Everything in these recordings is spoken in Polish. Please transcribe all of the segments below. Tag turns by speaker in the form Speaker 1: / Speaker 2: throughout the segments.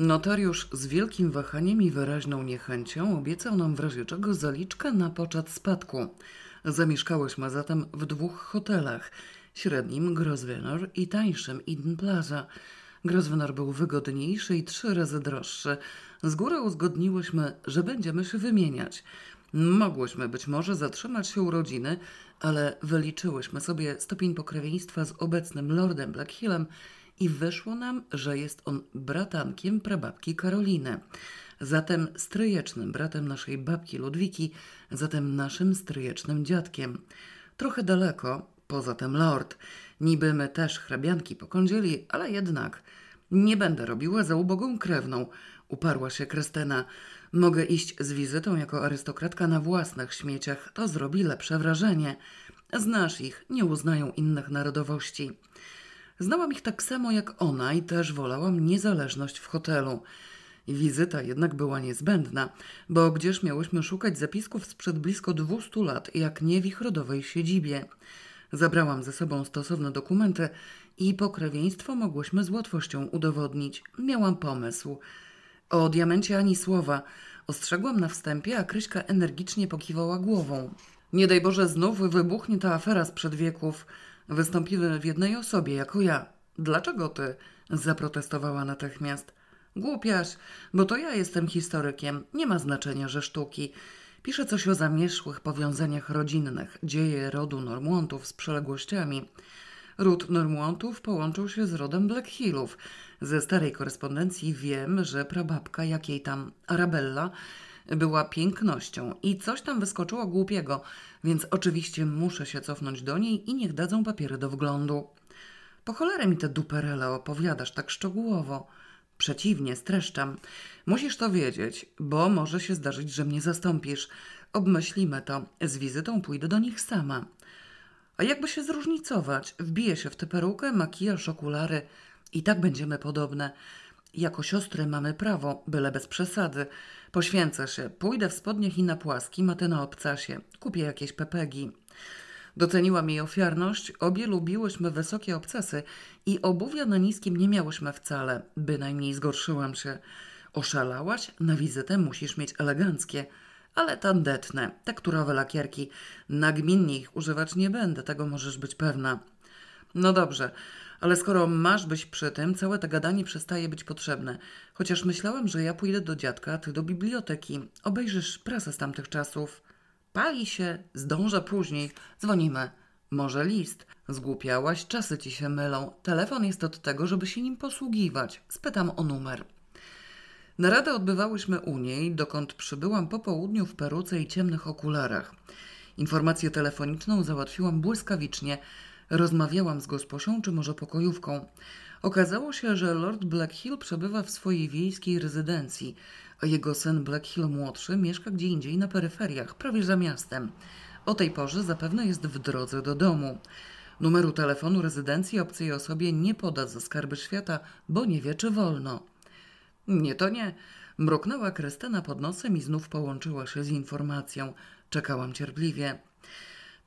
Speaker 1: Notariusz z wielkim wahaniem i wyraźną niechęcią obiecał nam w razie czego zaliczkę na poczet spadku. Zamieszkałyśmy zatem w dwóch hotelach, średnim Grosvenor i tańszym Eden Plaza. Grosvenor był wygodniejszy i trzy razy droższy. Z góry uzgodniłyśmy, że będziemy się wymieniać. Mogłyśmy być może zatrzymać się u rodziny, ale wyliczyłyśmy sobie stopień pokrewieństwa z obecnym lordem Blackhillem i wyszło nam, że jest on bratankiem prababki Karoliny. Zatem stryjecznym bratem naszej babki Ludwiki, zatem naszym stryjecznym dziadkiem. Trochę daleko, poza tym lord. Niby my też hrabianki pokądzieli, ale jednak nie będę robiła za ubogą krewną, uparła się Krystena. Mogę iść z wizytą jako arystokratka na własnych śmieciach, to zrobi lepsze wrażenie. Znasz ich, nie uznają innych narodowości. Znałam ich tak samo jak ona i też wolałam niezależność w hotelu. Wizyta jednak była niezbędna, bo gdzież miałyśmy szukać zapisków sprzed blisko 200 lat, jak nie w ich rodowej siedzibie. Zabrałam ze sobą stosowne dokumenty i pokrewieństwo mogłyśmy z łatwością udowodnić. Miałam pomysł. O diamencie ani słowa. Ostrzegłam na wstępie, a Kryśka energicznie pokiwała głową. Nie daj Boże, znów wybuchnie ta afera sprzed wieków. Wystąpimy w jednej osobie, jako ja. Dlaczego ty? Zaprotestowała natychmiast. Głupiaś, bo to ja jestem historykiem. Nie ma znaczenia, że sztuki. Piszę coś o zamierzchłych powiązaniach rodzinnych, dzieje rodu Normłątów z przyległościami. Ród Normłątów połączył się z rodem Blackhillów. Ze starej korespondencji wiem, że prababka jakiej tam Arabella była pięknością i coś tam wyskoczyło głupiego, więc oczywiście muszę się cofnąć do niej i niech dadzą papiery do wglądu. Po cholerę mi te duperele opowiadasz tak szczegółowo. Przeciwnie, streszczam. Musisz to wiedzieć, bo może się zdarzyć, że mnie zastąpisz. Obmyślimy to. Z wizytą pójdę do nich sama. A jakby się zróżnicować? Wbiję się w tę perukę, makijaż, okulary i tak będziemy podobne. Jako siostry mamy prawo, byle bez przesady. Poświęcę się, pójdę w spodniach i na płaskim, a ty na obcasie. Kupię jakieś pepegi. Doceniłam jej ofiarność, obie lubiłyśmy wysokie obcasy i obuwia na niskim nie miałyśmy wcale, bynajmniej zgorszyłam się. Oszalałaś? Na wizytę musisz mieć eleganckie. Ale tandetne, tekturowe lakierki. Nagminnie ich używać nie będę, tego możesz być pewna. No dobrze, ale skoro masz być przy tym, całe to gadanie przestaje być potrzebne. Chociaż myślałam, że ja pójdę do dziadka, ty do biblioteki. Obejrzysz prasę z tamtych czasów. Pali się, zdążę później. Dzwonimy. Może list. Zgłupiałaś, czasy ci się mylą. Telefon jest od tego, żeby się nim posługiwać. Spytam o numer. Naradę odbywałyśmy u niej, dokąd przybyłam po południu w peruce i ciemnych okularach. Informację telefoniczną załatwiłam błyskawicznie. Rozmawiałam z gosposią, czy może pokojówką. Okazało się, że Lord Blackhill przebywa w swojej wiejskiej rezydencji, a jego syn Blackhill młodszy mieszka gdzie indziej na peryferiach, prawie za miastem. O tej porze zapewne jest w drodze do domu. Numeru telefonu rezydencji obcej osobie nie poda za skarby świata, bo nie wie, czy wolno. Nie, to nie. Mruknęła Krystyna pod nosem i znów połączyła się z informacją. Czekałam cierpliwie.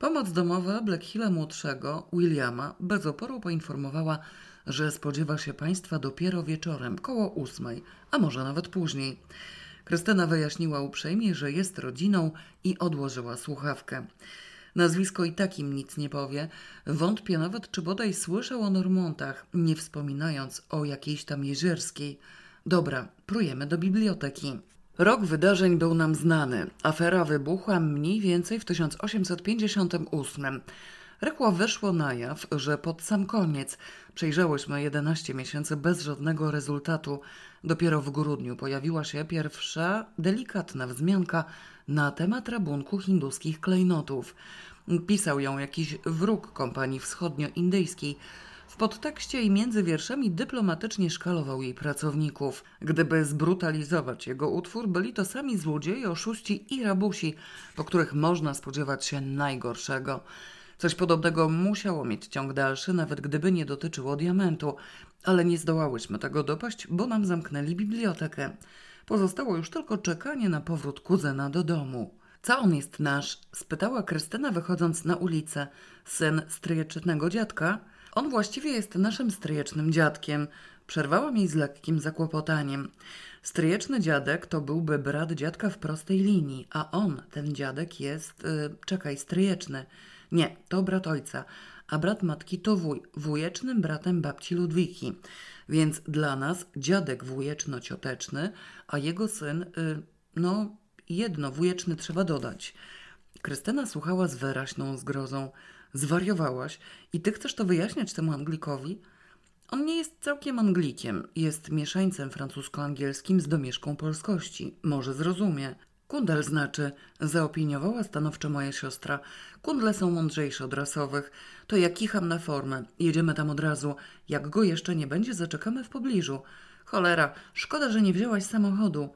Speaker 1: Pomoc domowa Blackhilla młodszego, Williama, bez oporu poinformowała, że spodziewa się państwa dopiero wieczorem, koło ósmej, a może nawet później. Krystyna wyjaśniła uprzejmie, że jest rodziną i odłożyła słuchawkę. Nazwisko i tak im nic nie powie. Wątpię nawet, czy bodaj słyszał o Normontach, nie wspominając o jakiejś tam jezierskiej. Dobra, prujemy do biblioteki. Rok wydarzeń był nam znany. Afera wybuchła mniej więcej w 1858. Rychło wyszło na jaw, że pod sam koniec przejrzałyśmy 11 miesięcy bez żadnego rezultatu. Dopiero w grudniu pojawiła się pierwsza delikatna wzmianka na temat rabunku hinduskich klejnotów. Pisał ją jakiś wróg kompanii wschodnioindyjskiej, w podtekście i między wierszami dyplomatycznie szkalował jej pracowników. Gdyby zbrutalizować jego utwór, byli to sami złodzieje, oszuści i rabusi, po których można spodziewać się najgorszego. Coś podobnego musiało mieć ciąg dalszy, nawet gdyby nie dotyczyło diamentu, ale nie zdołałyśmy tego dopaść, bo nam zamknęli bibliotekę. Pozostało już tylko czekanie na powrót kuzena do domu. Co on jest nasz? spytała Krystyna wychodząc na ulicę. Syn stryjecznego dziadka? On właściwie jest naszym stryjecznym dziadkiem. Przerwałam jej z lekkim zakłopotaniem. Stryjeczny dziadek to byłby brat dziadka w prostej linii, a on, ten dziadek, jest, yy, czekaj, stryjeczny. Nie, to brat ojca, a brat matki to wuj, wujecznym bratem babci Ludwiki. Więc dla nas dziadek wujeczno-cioteczny, a jego syn, yy, no, jedno wujeczny trzeba dodać. Krystyna słuchała z wyraźną zgrozą. Zwariowałaś i ty chcesz to wyjaśniać temu Anglikowi? On nie jest całkiem Anglikiem, jest mieszańcem francusko-angielskim z domieszką polskości. Może zrozumie. Kundel znaczy, zaopiniowała stanowczo moja siostra. Kundle są mądrzejsze od rasowych. To ja kicham na formę. Jedziemy tam od razu. Jak go jeszcze nie będzie, zaczekamy w pobliżu. Cholera, szkoda, że nie wzięłaś samochodu.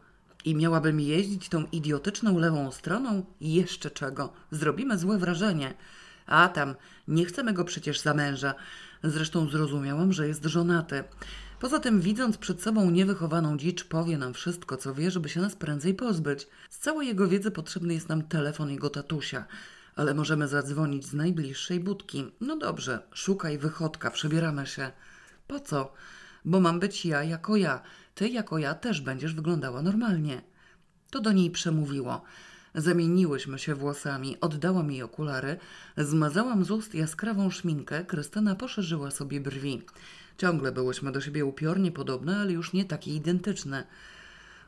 Speaker 1: I miałabym jeździć tą idiotyczną lewą stroną? Jeszcze czego? Zrobimy złe wrażenie. A tam, nie chcemy go przecież za męża. Zresztą zrozumiałam, że jest żonaty. Poza tym, widząc przed sobą niewychowaną dzicz, powie nam wszystko, co wie, żeby się nas prędzej pozbyć. Z całej jego wiedzy potrzebny jest nam telefon jego tatusia. Ale możemy zadzwonić z najbliższej budki. No dobrze, szukaj wychodka, przebieramy się. Po co? Bo mam być ja jako ja. Ty jako ja też będziesz wyglądała normalnie. To do niej przemówiło. Zamieniłyśmy się włosami, oddałam jej okulary, zmazałam z ust jaskrawą szminkę, Krystyna poszerzyła sobie brwi. Ciągle byłyśmy do siebie upiornie podobne, ale już nie takie identyczne.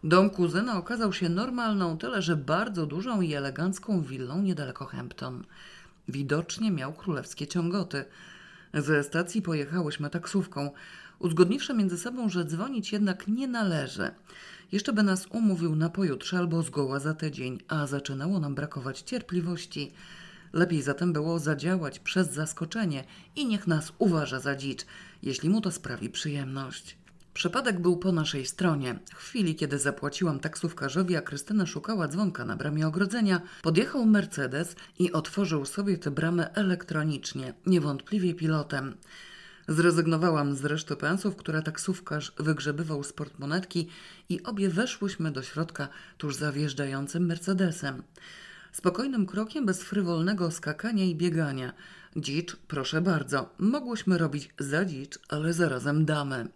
Speaker 1: Dom kuzyna okazał się normalną, tyle że bardzo dużą i elegancką willą niedaleko Hampton. Widocznie miał królewskie ciągoty. Ze stacji pojechałyśmy taksówką, uzgodniwszy między sobą, że dzwonić jednak nie należy. Jeszcze by nas umówił na pojutrze albo zgoła za tydzień, a zaczynało nam brakować cierpliwości. Lepiej zatem było zadziałać przez zaskoczenie i niech nas uważa za dzicz, jeśli mu to sprawi przyjemność. Przypadek był po naszej stronie. W chwili, kiedy zapłaciłam taksówkarzowi, a Krystyna szukała dzwonka na bramie ogrodzenia, podjechał Mercedes i otworzył sobie tę bramę elektronicznie, niewątpliwie pilotem. Zrezygnowałam z reszty pensów, które taksówkarz wygrzebywał z portmonetki i obie weszłyśmy do środka tuż za wjeżdżającym Mercedesem. Spokojnym krokiem, bez frywolnego skakania i biegania. Dzicz, proszę bardzo, mogłyśmy robić za dzicz, ale zarazem damy.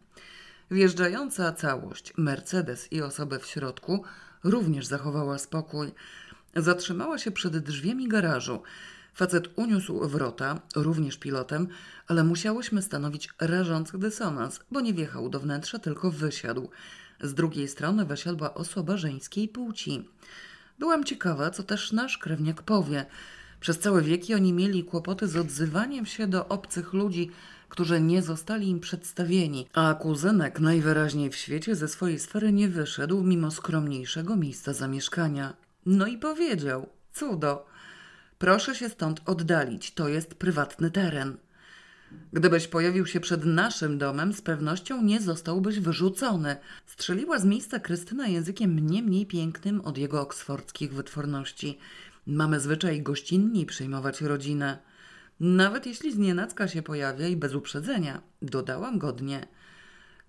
Speaker 1: Wjeżdżająca całość, Mercedes i osoby w środku również zachowała spokój. Zatrzymała się przed drzwiami garażu. Facet uniósł wrota, również pilotem, ale musiałyśmy stanowić rażący dysonans, bo nie wjechał do wnętrza, tylko wysiadł. Z drugiej strony wysiadła osoba żeńskiej płci. Byłam ciekawa, co też nasz krewniak powie. Przez całe wieki oni mieli kłopoty z odzywaniem się do obcych ludzi, którzy nie zostali im przedstawieni, a kuzynek najwyraźniej w świecie ze swojej sfery nie wyszedł mimo skromniejszego miejsca zamieszkania. No i powiedział: Cudo, proszę się stąd oddalić, to jest prywatny teren. Gdybyś pojawił się przed naszym domem, z pewnością nie zostałbyś wyrzucony. Strzeliła z miejsca Krystyna językiem nie mniej pięknym od jego oksfordzkich wytworności. Mamy zwyczaj gościnniej przyjmować rodzinę. Nawet jeśli znienacka się pojawia i bez uprzedzenia, dodałam godnie.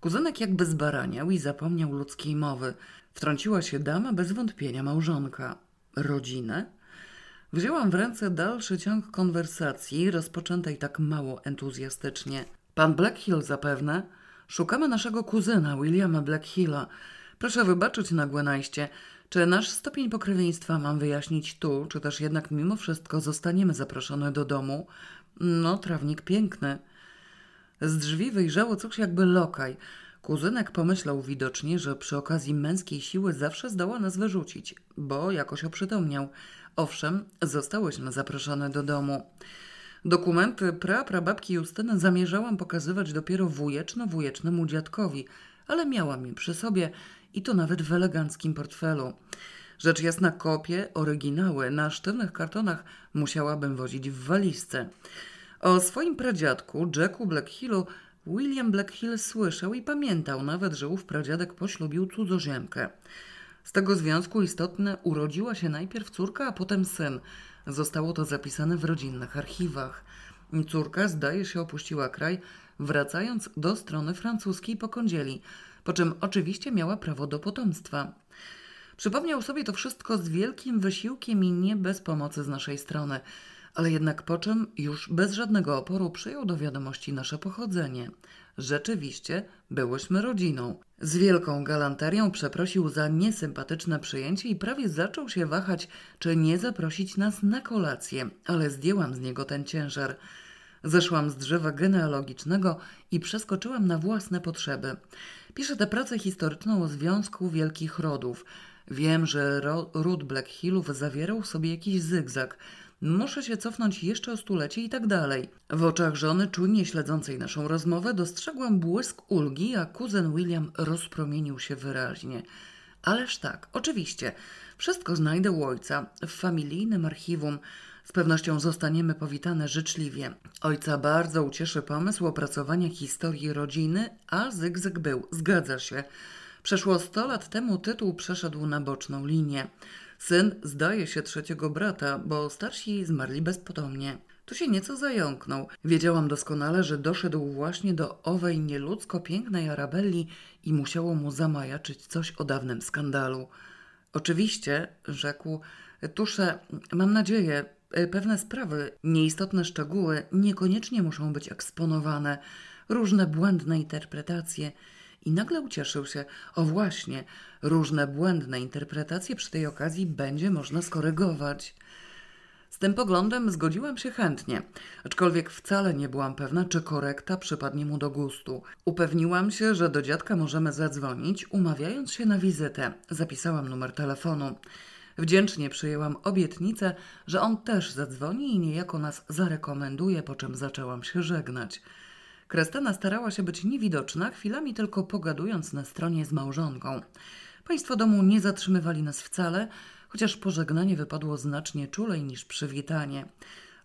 Speaker 1: Kuzynek jakby zbaraniał i zapomniał ludzkiej mowy. Wtrąciła się dama, bez wątpienia małżonka. Rodzinę? Wzięłam w ręce dalszy ciąg konwersacji, rozpoczętej tak mało entuzjastycznie. Pan Blackhill zapewne? Szukamy naszego kuzyna, Williama Blackhilla. Proszę wybaczyć nagłe najście. Czy nasz stopień pokrewieństwa mam wyjaśnić tu, czy też jednak mimo wszystko zostaniemy zaproszone do domu? No, trawnik piękny. Z drzwi wyjrzało coś jakby lokaj. Kuzynek pomyślał widocznie, że przy okazji męskiej siły zawsze zdoła nas wyrzucić, bo jakoś oprzytomniał. Owszem, zostałyśmy zaproszone do domu. Dokumenty pra-prababki Justyny zamierzałam pokazywać dopiero wujeczno-wujecznemu dziadkowi, ale miałam je przy sobie i to nawet w eleganckim portfelu. Rzecz jasna kopie, oryginały na sztywnych kartonach musiałabym wozić w walizce. O swoim pradziadku, Jacku Blackhillu, William Blackhill słyszał i pamiętał nawet, że ów pradziadek poślubił cudzoziemkę. Z tego związku istotne urodziła się najpierw córka, a potem syn. Zostało to zapisane w rodzinnych archiwach. Córka, zdaje się, opuściła kraj, wracając do strony francuskiej po kądzieli, po czym oczywiście miała prawo do potomstwa. Przypomniał sobie to wszystko z wielkim wysiłkiem i nie bez pomocy z naszej strony, ale jednak po czym już bez żadnego oporu przyjął do wiadomości nasze pochodzenie. Rzeczywiście byłyśmy rodziną. Z wielką galanterią przeprosił za niesympatyczne przyjęcie i prawie zaczął się wahać, czy nie zaprosić nas na kolację, ale zdjęłam z niego ten ciężar. Zeszłam z drzewa genealogicznego i przeskoczyłam na własne potrzeby. Piszę tę pracę historyczną o Związku Wielkich Rodów. Wiem, że ro- ród Black Hillów zawierał w sobie jakiś zygzak. Muszę się cofnąć jeszcze o stulecie i tak dalej. W oczach żony, czujnie śledzącej naszą rozmowę, dostrzegłam błysk ulgi, a kuzyn William rozpromienił się wyraźnie. Ależ tak, oczywiście. Wszystko znajdę u ojca w familijnym archiwum. Z pewnością zostaniemy powitane życzliwie. Ojca bardzo ucieszy pomysł opracowania historii rodziny, a zygzak był, zgadza się. Przeszło sto lat temu tytuł przeszedł na boczną linię. Syn zdaje się trzeciego brata, bo starsi zmarli bezpotomnie. Tu się nieco zająknął. Wiedziałam doskonale, że doszedł właśnie do owej nieludzko pięknej Arabelli i musiało mu zamajaczyć coś o dawnym skandalu. Oczywiście, rzekł, tusze, mam nadzieję, pewne sprawy, nieistotne szczegóły niekoniecznie muszą być eksponowane, różne błędne interpretacje. I nagle ucieszył się, o właśnie, różne błędne interpretacje przy tej okazji będzie można skorygować. Z tym poglądem zgodziłam się chętnie, aczkolwiek wcale nie byłam pewna, czy korekta przypadnie mu do gustu. Upewniłam się, że do dziadka możemy zadzwonić, umawiając się na wizytę. Zapisałam numer telefonu. Wdzięcznie przyjęłam obietnicę, że on też zadzwoni i niejako nas zarekomenduje, po czym zaczęłam się żegnać. Krestana starała się być niewidoczna, chwilami tylko pogadując na stronie z małżonką. Państwo domu nie zatrzymywali nas wcale, chociaż pożegnanie wypadło znacznie czulej niż przywitanie.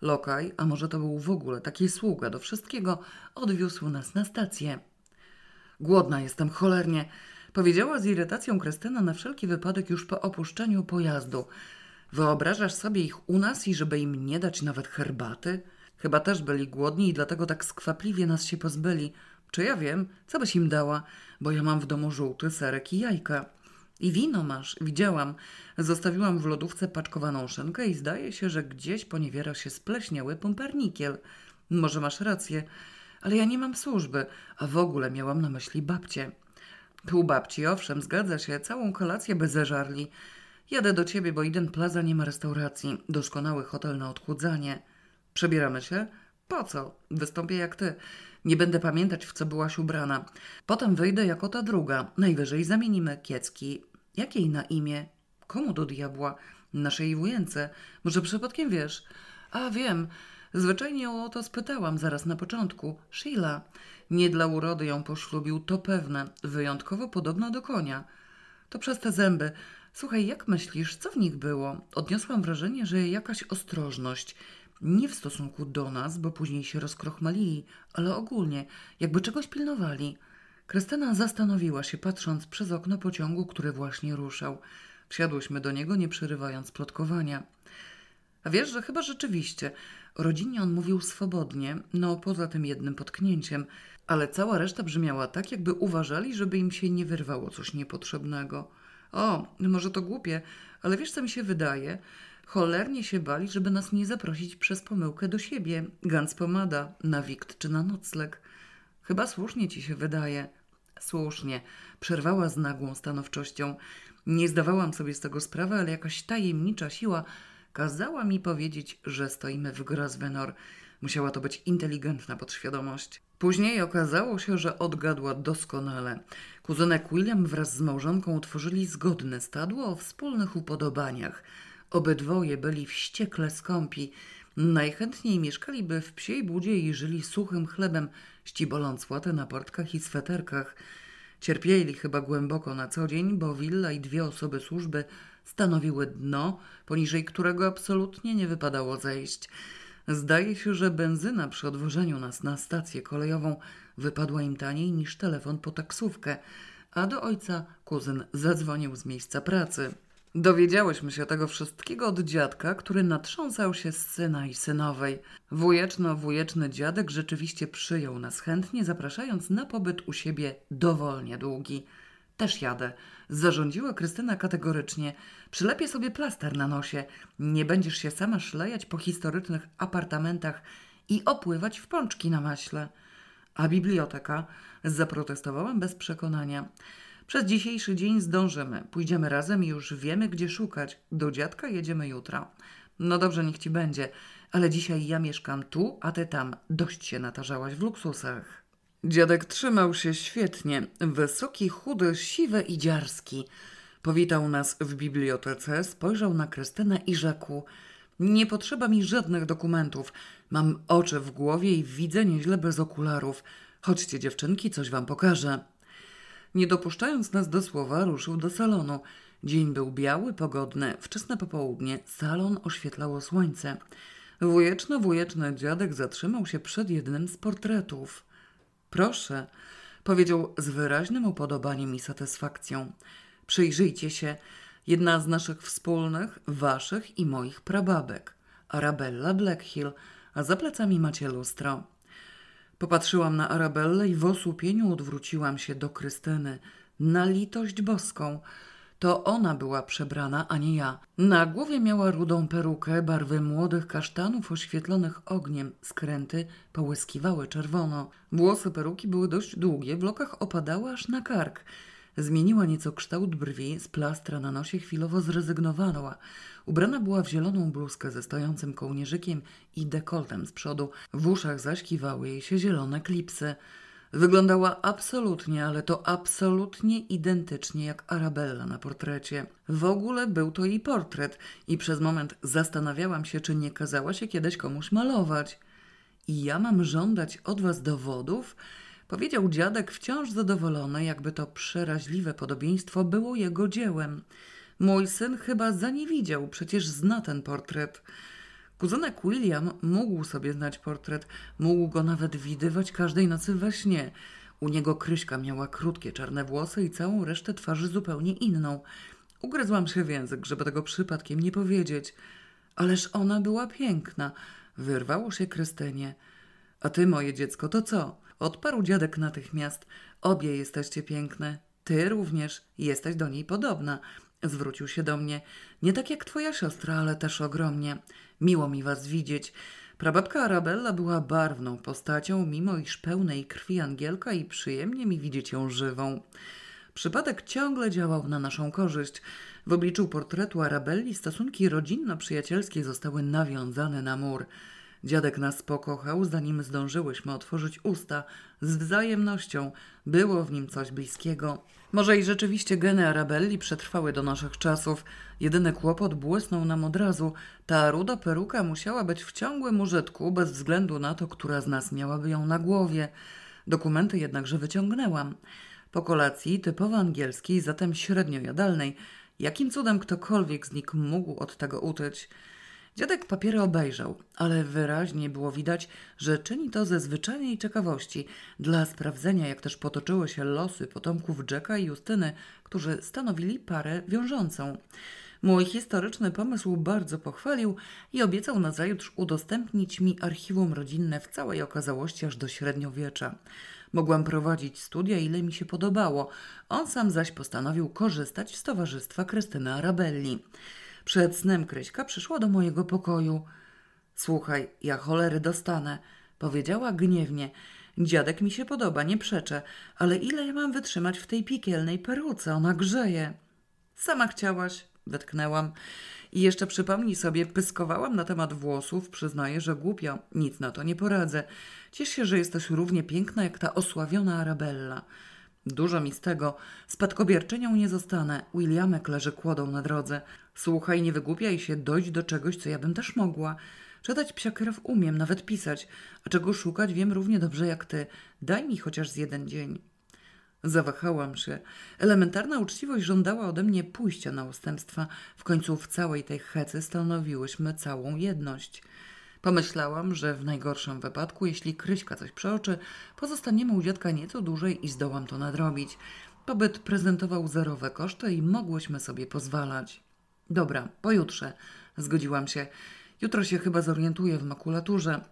Speaker 1: Lokaj, a może to był w ogóle taki sługa do wszystkiego, odwiózł nas na stację. Głodna jestem cholernie, powiedziała z irytacją Krystyna na wszelki wypadek już po opuszczeniu pojazdu. Wyobrażasz sobie ich u nas i żeby im nie dać nawet herbaty? Chyba też byli głodni i dlatego tak skwapliwie nas się pozbyli. Czy ja wiem, co byś im dała, bo ja mam w domu żółty serek i jajka. I wino masz, widziałam. Zostawiłam w lodówce paczkowaną szynkę i zdaje się, że gdzieś poniewiera się spleśniały pumpernikiel. Może masz rację, ale ja nie mam służby, a w ogóle miałam na myśli babcię. Pół babci, owszem, zgadza się, całą kolację by zeżarli. Jadę do ciebie, bo Eden Plaza nie ma restauracji. Doskonały hotel na odchudzanie. Przebieramy się? Po co? Wystąpię jak ty. Nie będę pamiętać, w co byłaś ubrana. Potem wyjdę jako ta druga. Najwyżej zamienimy kiecki. Jakiej na imię? Komu do diabła? Naszej wujence. Może przypadkiem wiesz? A wiem. Zwyczajnie o to spytałam zaraz na początku. Sheila. Nie dla urody ją poślubił, to pewne. Wyjątkowo podobna do konia. To przez te zęby. Słuchaj, jak myślisz, co w nich było? Odniosłam wrażenie, że jakaś ostrożność. Nie w stosunku do nas, bo później się rozkrochmalili, ale ogólnie, jakby czegoś pilnowali. Krystyna zastanowiła się, patrząc przez okno pociągu, który właśnie ruszał. Wsiadłyśmy do niego, nie przerywając plotkowania. A wiesz, że chyba rzeczywiście. Rodzinie on mówił swobodnie, no poza tym jednym potknięciem, ale cała reszta brzmiała tak, jakby uważali, żeby im się nie wyrwało coś niepotrzebnego. O, może to głupie, ale wiesz, co mi się wydaje? Cholernie się bali, żeby nas nie zaprosić przez pomyłkę do siebie. Gans pomada, na wikt czy na nocleg. Chyba słusznie ci się wydaje. Słusznie, przerwała z nagłą stanowczością. Nie zdawałam sobie z tego sprawy, ale jakaś tajemnicza siła kazała mi powiedzieć, że stoimy w Grosvenor. Musiała to być inteligentna podświadomość. Później okazało się, że odgadła doskonale. Kuzynek William wraz z małżonką utworzyli zgodne stadło o wspólnych upodobaniach. Obydwoje byli wściekle skąpi. Najchętniej mieszkaliby w psiej budzie i żyli suchym chlebem, ściboląc łatę na portkach i sweterkach. Cierpieli chyba głęboko na co dzień, bo willa i dwie osoby służby stanowiły dno, poniżej którego absolutnie nie wypadało zejść. Zdaje się, że benzyna przy odwożeniu nas na stację kolejową wypadła im taniej niż telefon po taksówkę, a do ojca kuzyn zadzwonił z miejsca pracy. Dowiedziałyśmy się tego wszystkiego od dziadka, który natrząsał się z syna i synowej. Wujeczno-wujeczny dziadek rzeczywiście przyjął nas chętnie, zapraszając na pobyt u siebie dowolnie długi. Też jadę, zarządziła Krystyna kategorycznie. Przylepię sobie plaster na nosie. Nie będziesz się sama szlejać po historycznych apartamentach i opływać w pączki na maśle. A biblioteka? Zaprotestowałam bez przekonania. Przez dzisiejszy dzień zdążymy. Pójdziemy razem i już wiemy, gdzie szukać. Do dziadka jedziemy jutro. No dobrze, niech ci będzie, ale dzisiaj ja mieszkam tu, a ty tam. Dość się natarzałaś w luksusach. Dziadek trzymał się świetnie. Wysoki, chudy, siwy i dziarski. Powitał nas w bibliotece, spojrzał na Krystynę i rzekł: Nie potrzeba mi żadnych dokumentów. Mam oczy w głowie i widzę nieźle bez okularów. Chodźcie, dziewczynki, coś wam pokażę. Nie dopuszczając nas do słowa, ruszył do salonu. Dzień był biały, pogodny, wczesne popołudnie, salon oświetlało słońce. Wujeczno, wujeczny dziadek zatrzymał się przed jednym z portretów. Proszę, powiedział z wyraźnym upodobaniem i satysfakcją. Przyjrzyjcie się, jedna z naszych wspólnych, waszych i moich prababek. Arabella Blackhill, a za plecami macie lustro. Popatrzyłam na Arabellę i w osłupieniu odwróciłam się do Krystyny. Na litość boską. To ona była przebrana, a nie ja. Na głowie miała rudą perukę barwy młodych kasztanów oświetlonych ogniem. Skręty połyskiwały czerwono. Włosy peruki były dość długie, w lokach opadały aż na kark. Zmieniła nieco kształt brwi, z plastra na nosie chwilowo zrezygnowała. Ubrana była w zieloną bluzkę ze stojącym kołnierzykiem i dekoltem z przodu. W uszach zaś kiwały jej się zielone klipsy. Wyglądała absolutnie, ale to absolutnie identycznie jak Arabella na portrecie. W ogóle był to jej portret i przez moment zastanawiałam się, czy nie kazała się kiedyś komuś malować. I ja mam żądać od was dowodów? Powiedział dziadek wciąż zadowolony, jakby to przeraźliwe podobieństwo było jego dziełem. Mój syn chyba za nie widział, przecież zna ten portret. Kuzynek William mógł sobie znać portret, mógł go nawet widywać każdej nocy we śnie. U niego Kryśka miała krótkie czarne włosy i całą resztę twarzy zupełnie inną. Ugryzłam się w język, żeby tego przypadkiem nie powiedzieć. Ależ ona była piękna. Wyrwało się Krystynie. A ty, moje dziecko, to co? Odparł dziadek natychmiast. Obie jesteście piękne. Ty również jesteś do niej podobna. Zwrócił się do mnie. Nie tak jak twoja siostra, ale też ogromnie. Miło mi was widzieć. Prababka Arabella była barwną postacią, mimo iż pełnej krwi Angielka i przyjemnie mi widzieć ją żywą. Przypadek ciągle działał na naszą korzyść. W obliczu portretu Arabelli stosunki rodzinno-przyjacielskie zostały nawiązane na mur. Dziadek nas pokochał, zanim zdążyłyśmy otworzyć usta. Z wzajemnością było w nim coś bliskiego. Może i rzeczywiście geny Arabelli przetrwały do naszych czasów. Jedyny kłopot błysnął nam od razu. Ta ruda peruka musiała być w ciągłym użytku, bez względu na to, która z nas miałaby ją na głowie. Dokumenty jednakże wyciągnęłam. Po kolacji typowo angielskiej, zatem średnio jadalnej. Jakim cudem ktokolwiek z nich mógł od tego utyć? Dziadek papiery obejrzał, ale wyraźnie było widać, że czyni to ze zwyczajnej ciekawości, dla sprawdzenia, jak też potoczyły się losy potomków Jacka i Justyny, którzy stanowili parę wiążącą. Mój historyczny pomysł bardzo pochwalił i obiecał nazajutrz udostępnić mi archiwum rodzinne w całej okazałości aż do średniowiecza. Mogłam prowadzić studia, ile mi się podobało. On sam zaś postanowił korzystać z towarzystwa Krystyny Arabelli. Przed snem Kryśka przyszła do mojego pokoju. Słuchaj, ja cholery dostanę, powiedziała gniewnie. Dziadek mi się podoba, nie przeczę, ale ile ja mam wytrzymać w tej piekielnej peruce? Ona grzeje. Sama chciałaś, wetknęłam. I jeszcze przypomnij sobie, pyskowałam na temat włosów, przyznaję, że głupio, nic na to nie poradzę. Ciesz się, że jesteś równie piękna jak ta osławiona Arabella. Dużo mi z tego. Spadkobierczynią nie zostanę. Williamek leży kłodą na drodze. Słuchaj, nie wygłupiaj się, dojść do czegoś, co ja bym też mogła. Czytać psiakrew umiem, nawet pisać, a czego szukać wiem równie dobrze jak ty. Daj mi chociaż z jeden dzień. Zawahałam się. Elementarna uczciwość żądała ode mnie pójścia na ustępstwa. W końcu w całej tej hecy stanowiłyśmy całą jedność. Pomyślałam, że w najgorszym wypadku, jeśli Kryśka coś przeoczy, pozostaniemy u dziadka nieco dłużej i zdołam to nadrobić. Pobyt prezentował zerowe koszty i mogłyśmy sobie pozwalać. Dobra, pojutrze, zgodziłam się. Jutro się chyba zorientuję w makulaturze.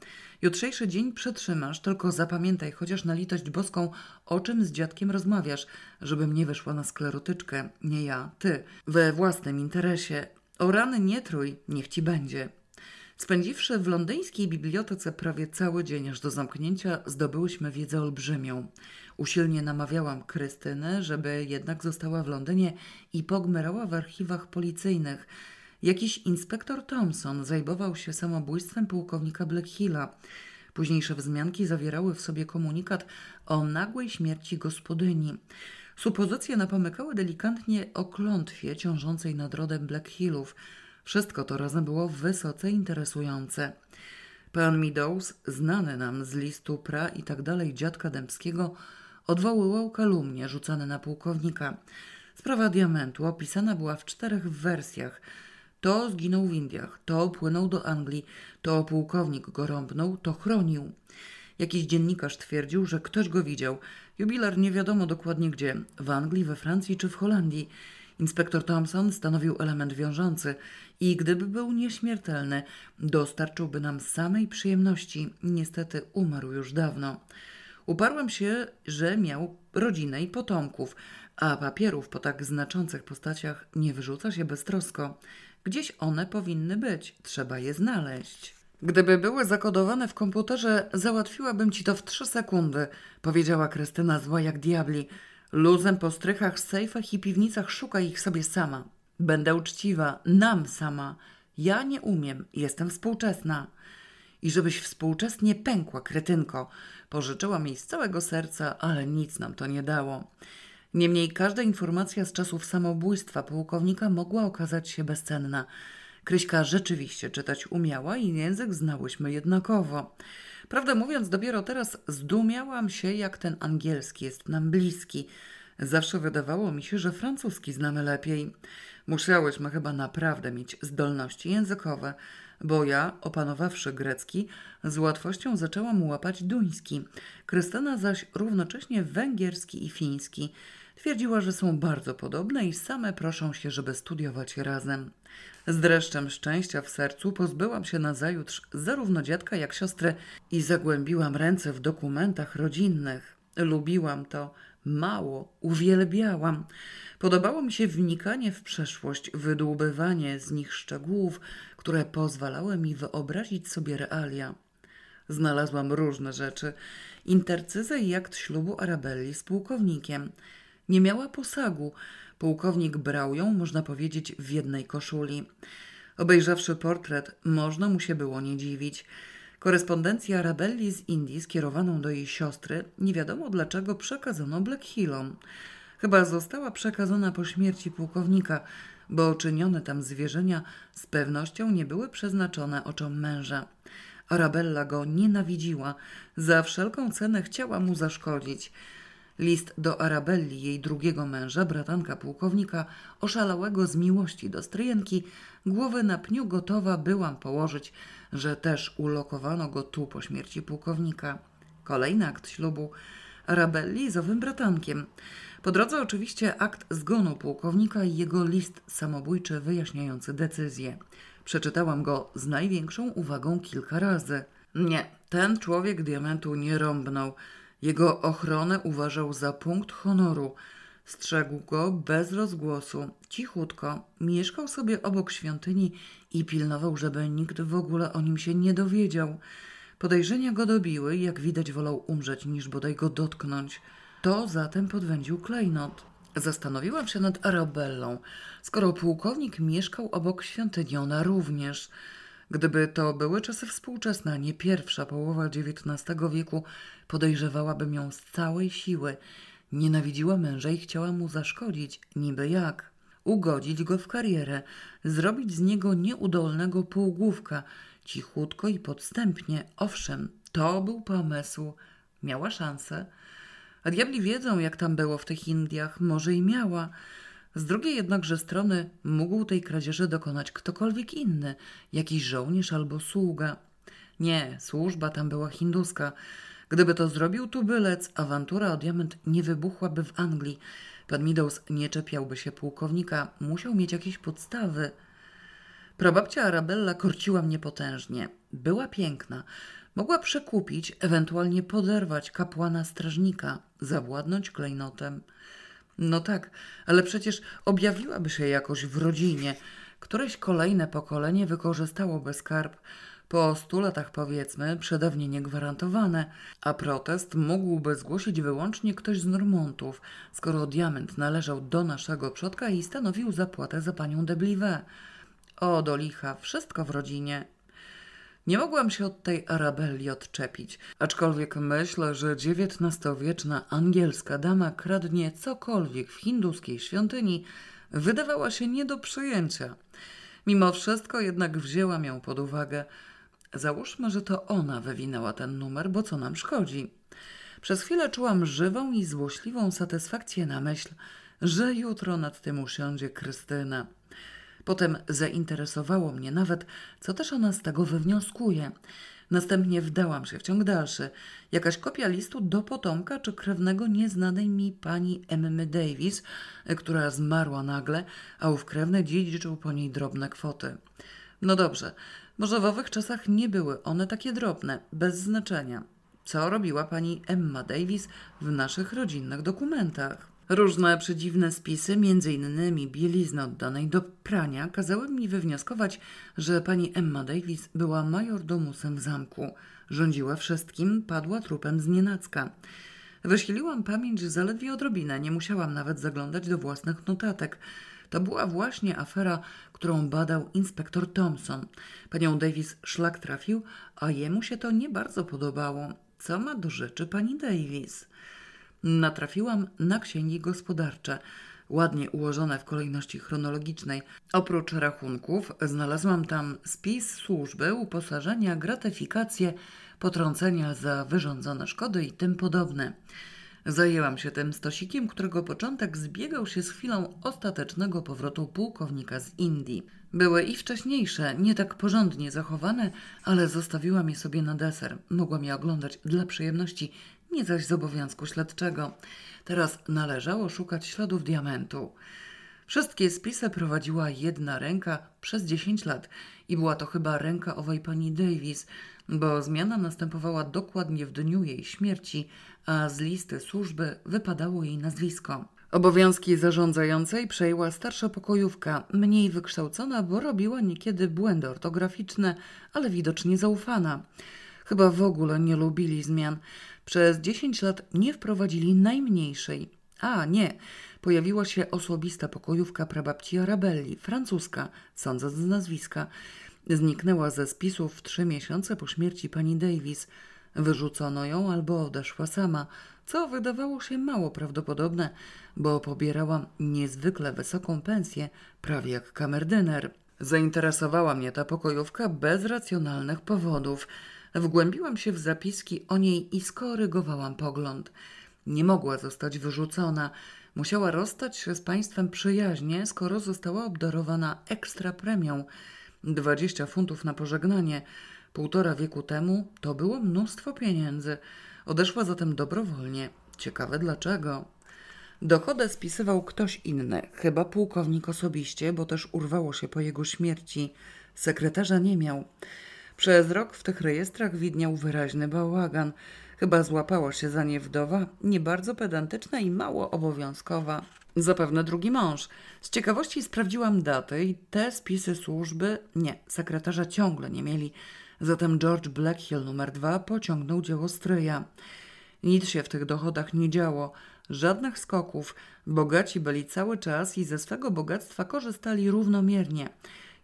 Speaker 1: Jutrzejszy dzień przetrzymasz, tylko zapamiętaj chociaż na litość boską, o czym z dziadkiem rozmawiasz, żebym nie wyszła na sklerotyczkę, nie ja, ty, we własnym interesie. O rany nie trój, niech ci będzie. Spędziwszy w londyńskiej bibliotece prawie cały dzień aż do zamknięcia, zdobyłyśmy wiedzę olbrzymią. Usilnie namawiałam Krystynę, żeby jednak została w Londynie i pogmerała w archiwach policyjnych. Jakiś inspektor Thompson zajmował się samobójstwem pułkownika Blackhilla. Późniejsze wzmianki zawierały w sobie komunikat o nagłej śmierci gospodyni. Supozycje napomykały delikatnie o klątwie ciążącej nad rodem Blackhillów. Wszystko to razem było wysoce interesujące. Pan Meadows, znany nam z listu pra i tak dalej dziadka Dębskiego, odwoływał kalumnie rzucane na pułkownika. Sprawa diamentu opisana była w czterech wersjach. To zginął w Indiach, to płynął do Anglii, to pułkownik go rąbnął, to chronił. Jakiś dziennikarz twierdził, że ktoś go widział. Jubilar nie wiadomo dokładnie gdzie w Anglii, we Francji czy w Holandii. Inspektor Thompson stanowił element wiążący i gdyby był nieśmiertelny, dostarczyłby nam samej przyjemności. Niestety umarł już dawno. Uparłem się, że miał rodzinę i potomków, a papierów po tak znaczących postaciach nie wyrzuca się beztrosko. Gdzieś one powinny być, trzeba je znaleźć. Gdyby były zakodowane w komputerze, załatwiłabym ci to w trzy sekundy, powiedziała Krystyna zła jak diabli. Luzem po strychach, sejfach i piwnicach szukaj ich sobie sama. Będę uczciwa, nam sama. Ja nie umiem, jestem współczesna. I żebyś współczesnie pękła, kretynko. Pożyczyłam jej z całego serca, ale nic nam to nie dało. Niemniej każda informacja z czasów samobójstwa pułkownika mogła okazać się bezcenna. Kryśka rzeczywiście czytać umiała i język znałyśmy jednakowo. Prawdę mówiąc, dopiero teraz zdumiałam się, jak ten angielski jest nam bliski. Zawsze wydawało mi się, że francuski znamy lepiej. Musiałyśmy chyba naprawdę mieć zdolności językowe, bo ja, opanowawszy grecki, z łatwością zaczęłam łapać duński. Krystyna zaś równocześnie węgierski i fiński. Twierdziła, że są bardzo podobne i same proszą się, żeby studiować razem. Z dreszczem szczęścia w sercu pozbyłam się nazajutrz zarówno dziadka jak siostry i zagłębiłam ręce w dokumentach rodzinnych. Lubiłam to mało, uwielbiałam. Podobało mi się wnikanie w przeszłość, wydłubywanie z nich szczegółów, które pozwalały mi wyobrazić sobie realia. Znalazłam różne rzeczy. Intercyzę i akt ślubu Arabelli z pułkownikiem. Nie miała posagu. Pułkownik brał ją, można powiedzieć, w jednej koszuli. Obejrzawszy portret, można mu się było nie dziwić. Korespondencję Arabelli z Indii skierowaną do jej siostry nie wiadomo dlaczego przekazano Blackhillom. Chyba została przekazana po śmierci pułkownika, bo czynione tam zwierzenia z pewnością nie były przeznaczone oczom męża. Arabella go nienawidziła, za wszelką cenę chciała mu zaszkodzić. List do Arabelli, jej drugiego męża, bratanka pułkownika, oszalałego z miłości do stryjenki, głowę na pniu gotowa byłam położyć, że też ulokowano go tu po śmierci pułkownika. Kolejny akt ślubu Arabelli z owym bratankiem. Po drodze oczywiście akt zgonu pułkownika i jego list samobójczy wyjaśniający decyzję. Przeczytałam go z największą uwagą kilka razy. Nie, ten człowiek diamentu nie rąbnął. Jego ochronę uważał za punkt honoru. Strzegł go bez rozgłosu, cichutko, mieszkał sobie obok świątyni i pilnował, żeby nikt w ogóle o nim się nie dowiedział. Podejrzenia go dobiły, jak widać wolał umrzeć niż bodaj go dotknąć. To zatem podwędził klejnot. Zastanowiłam się nad Arabellą. Skoro pułkownik mieszkał obok świątyni, ona również. Gdyby to były czasy współczesne, nie pierwsza połowa XIX wieku, podejrzewałabym ją z całej siły. Nienawidziła męża i chciała mu zaszkodzić, niby jak. Ugodzić go w karierę, zrobić z niego nieudolnego półgłówka, cichutko i podstępnie. Owszem, to był pomysł. Miała szansę. A diabli wiedzą, jak tam było w tych Indiach. Może i miała. Z drugiej jednakże strony mógł tej kradzieży dokonać ktokolwiek inny, jakiś żołnierz albo sługa. Nie, służba tam była hinduska. Gdyby to zrobił tubylec, awantura o diament nie wybuchłaby w Anglii. Pan Meadows nie czepiałby się pułkownika, musiał mieć jakieś podstawy. Prababcia Arabella korciła mnie potężnie. Była piękna. Mogła przekupić, ewentualnie poderwać kapłana strażnika, zawładnąć klejnotem. No tak, ale przecież objawiłaby się jakoś w rodzinie. któreś kolejne pokolenie wykorzystałoby skarb, po stu latach powiedzmy, przedawnie niegwarantowane, a protest mógłby zgłosić wyłącznie ktoś z Normontów, skoro diament należał do naszego przodka i stanowił zapłatę za panią de Blivet. O, do licha, wszystko w rodzinie. Nie mogłam się od tej Arabelli odczepić, aczkolwiek myślę, że XIX-wieczna angielska dama kradnie cokolwiek w hinduskiej świątyni wydawała się nie do przyjęcia. Mimo wszystko jednak wzięłam ją pod uwagę. Załóżmy, że to ona wywinęła ten numer, bo co nam szkodzi? Przez chwilę czułam żywą i złośliwą satysfakcję na myśl, że jutro nad tym usiądzie Krystyna. Potem zainteresowało mnie nawet, co też ona z tego wywnioskuje. Następnie wdałam się w ciąg dalszy. Jakaś kopia listu do potomka czy krewnego nieznanej mi pani Emmy Davis, która zmarła nagle, a ów krewny dziedziczył po niej drobne kwoty. No dobrze, może w owych czasach nie były one takie drobne, bez znaczenia. Co robiła pani Emma Davis w naszych rodzinnych dokumentach? Różne przedziwne spisy, między innymi bielizny oddanej do prania, kazały mi wywnioskować, że pani Emma Davis była majordomusem w zamku. Rządziła wszystkim, padła trupem z nienacka. Wysiliłam pamięć zaledwie odrobinę, nie musiałam nawet zaglądać do własnych notatek. To była właśnie afera, którą badał inspektor Thompson. Panią Davis szlak trafił, a jemu się to nie bardzo podobało. Co ma do rzeczy pani Davis? Natrafiłam na księgi gospodarcze, ładnie ułożone w kolejności chronologicznej. Oprócz rachunków znalazłam tam spis służby, uposażenia, gratyfikacje, potrącenia za wyrządzone szkody i tym podobne. Zajęłam się tym stosikiem, którego początek zbiegał się z chwilą ostatecznego powrotu pułkownika z Indii. Były i wcześniejsze, nie tak porządnie zachowane, ale zostawiłam je sobie na deser. Mogłam je oglądać dla przyjemności, nie zaś z obowiązku śledczego. Teraz należało szukać śladów diamentu. Wszystkie spisy prowadziła jedna ręka przez 10 lat i była to chyba ręka owej pani Davis, bo zmiana następowała dokładnie w dniu jej śmierci, a z listy służby wypadało jej nazwisko. Obowiązki zarządzającej przejęła starsza pokojówka, mniej wykształcona, bo robiła niekiedy błędy ortograficzne, ale widocznie zaufana. Chyba w ogóle nie lubili zmian. Przez 10 lat nie wprowadzili najmniejszej. A, nie. Pojawiła się osobista pokojówka prababci Arabelli, francuska, sądząc z nazwiska. Zniknęła ze spisów trzy miesiące po śmierci pani Davis. Wyrzucono ją albo odeszła sama, co wydawało się mało prawdopodobne, bo pobierała niezwykle wysoką pensję, prawie jak kamerdyner. Zainteresowała mnie ta pokojówka bez racjonalnych powodów. Wgłębiłam się w zapiski o niej i skorygowałam pogląd. Nie mogła zostać wyrzucona. Musiała rozstać się z państwem przyjaźnie, skoro została obdarowana ekstra premią. Dwadzieścia funtów na pożegnanie. Półtora wieku temu to było mnóstwo pieniędzy. Odeszła zatem dobrowolnie. Ciekawe dlaczego. Dochodę spisywał ktoś inny, chyba pułkownik osobiście, bo też urwało się po jego śmierci. Sekretarza nie miał. Przez rok w tych rejestrach widniał wyraźny bałagan. Chyba złapała się za nie wdowa, nie bardzo pedantyczna i mało obowiązkowa. Zapewne drugi mąż. Z ciekawości sprawdziłam daty i te spisy służby, nie, sekretarza ciągle nie mieli. Zatem George Blackhill numer dwa pociągnął dzieło stryja. Nic się w tych dochodach nie działo, żadnych skoków. Bogaci byli cały czas i ze swego bogactwa korzystali równomiernie.